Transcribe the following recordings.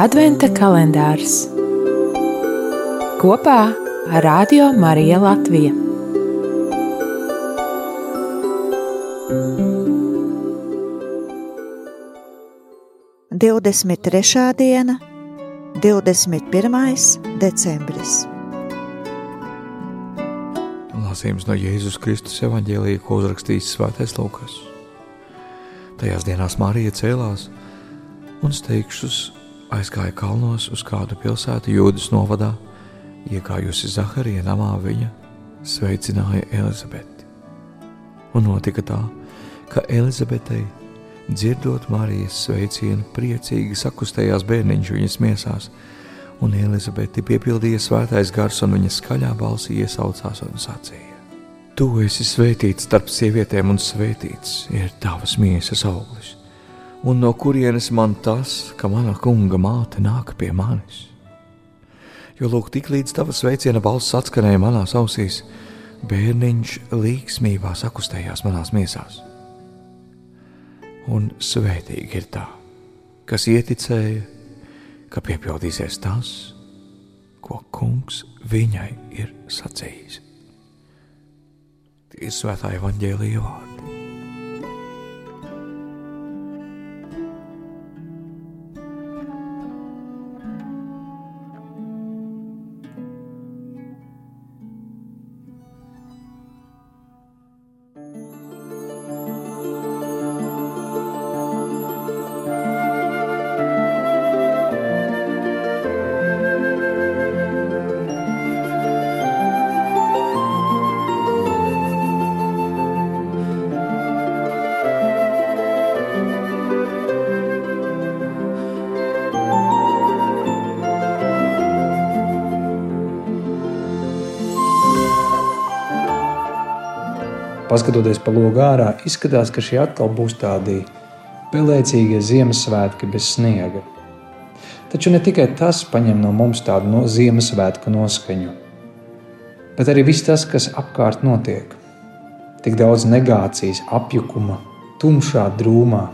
Adventa kalendārs kopā ar Radio Mariju Latviju. Divdesmit trešā diena, 21. decembris. Lasījums no Jēzus Kristus evanģēlīja, ko uzrakstījis Svētais Lūkas. Tajās dienās Marija cēlās un steigšus aizgāja kalnos uz kādu pilsētu Jūdas novadā, iekājusi Zaharija namā viņa sveicināja Elizabeti. Un notika tā, ka Elizabetei, dzirdot Marijas sveicienu, priecīgi sakustējās bērniņš viņas miesās, un Elizabeti piepildīja svētais gars, un viņa skaļā balsī iesaucās un sacīja: Tu esi svētīts starp sievietēm, un svētīts ir tavas miesas auglis un no kurienes man tas, ka mana kunga māte nāk pie manis? Jo lūk, tik līdz tava sveiciena balss atskanēja manās ausīs, bērniņš līksmībā sakustējās manās miesās. Un svētīgi ir tā, kas ieticēja, ka piepildīsies tas, ko kungs viņai ir sacījis. Tie ir svētā evaņģēlīja vārdi. Paskatoties pa logu ārā, izskatās, ka šie atkal būs tādi pelēcīgie Ziemassvētki bez sniega. Taču ne tikai tas paņem no mums tādu no Ziemassvētku noskaņu, bet arī viss tas, kas apkārt notiek. Tik daudz negācijas, apjukuma, tumšā, drūmā,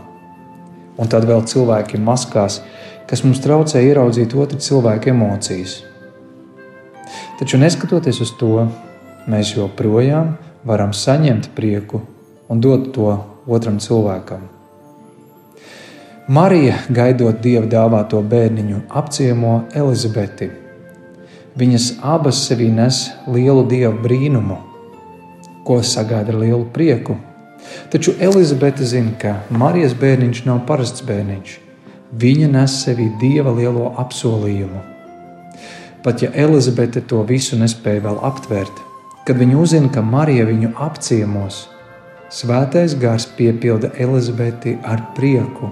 un tad vēl cilvēki maskās, kas mums traucē ieraudzīt otru cilvēku emocijas. Taču neskatoties uz to, mēs joprojām esam varam saņemt prieku un dot to otram cilvēkam. Marija, gaidot dieva dāvāto bērniņu, apciemo Elizabeti. Viņas abas sevī nes lielu dieva brīnumu, ko sagaida ar lielu prieku. Taču Elizabete zina, ka Marijas bērniņš nav parasts bērniņš. Viņa nes sevī dieva lielo apsolījumu. Pat ja Elizabete to visu nespēja vēl aptvert, Kad viņi uzzina, ka Marija viņu apciemos, Svētais gars piepilda Elizabeti ar prieku.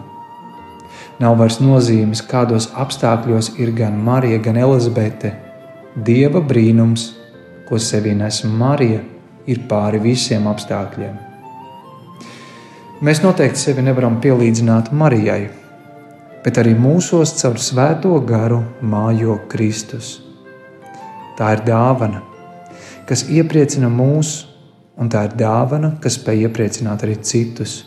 Nav vairs nozīmes, kādos apstākļos ir gan Marija, gan Elizabete. Dieva brīnums, ko sevī nes Marija, ir pāri visiem apstākļiem. Mēs noteikti sevi nevaram pielīdzināt Marijai, bet arī mūsos caur svēto garu mājo Kristus. Tā ir dāvana kas iepriecina mūs, un tā ir dāvana, kas spēj iepriecināt arī citus.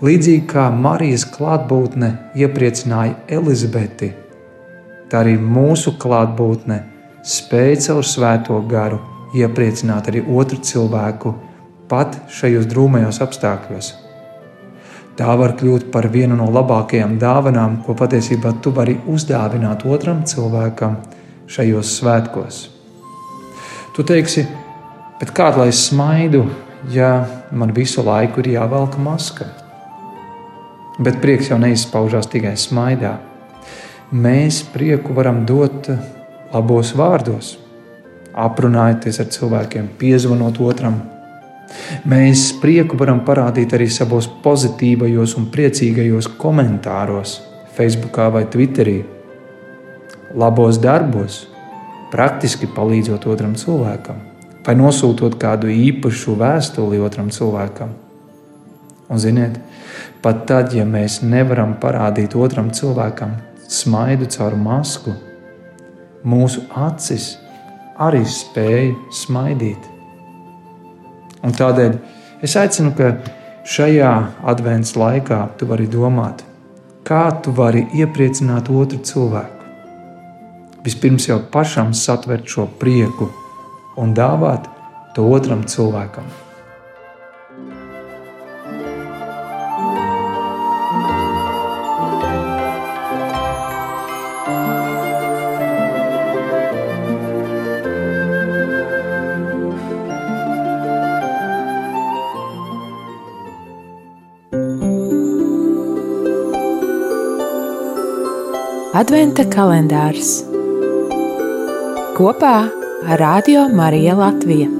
Līdzīgi kā Marijas klātbūtne iepriecināja Elizabeti, tā arī mūsu klātbūtne spēja caur svēto garu iepriecināt arī otru cilvēku pat šajos drūmajos apstākļos. Tā var kļūt par vienu no labākajām dāvanām, ko patiesībā tu vari uzdāvināt otram cilvēkam šajos svētkos. Tu teiksi, bet kāda lai es smaidu, ja man visu laiku ir jāvelk maska? Bet prieks jau neizpaužās tikai smaidā. Mēs prieku varam dot labos vārdos, aprunājoties ar cilvēkiem, piezvanot otram. Mēs prieku varam parādīt arī savos pozitīvajos un priecīgajos komentāros, Facebook vai Twitterī, labos darbos, praktiski palīdzot otram cilvēkam, vai nosūtot kādu īpašu vēstuli otram cilvēkam. Un, ziniet, pat tad, ja mēs nevaram parādīt otram cilvēkam smaidu caur masku, mūsu acis arī spēja smaidīt. Un tādēļ es aicinu, ka šajā adventas laikā tu vari domāt, kā tu vari iepriecināt otru cilvēku. Vispirms jau pašam satvert šo prieku un dāvāt to otram cilvēkam. Adventa kalendārs kopā ar Radio Mariju Latviju.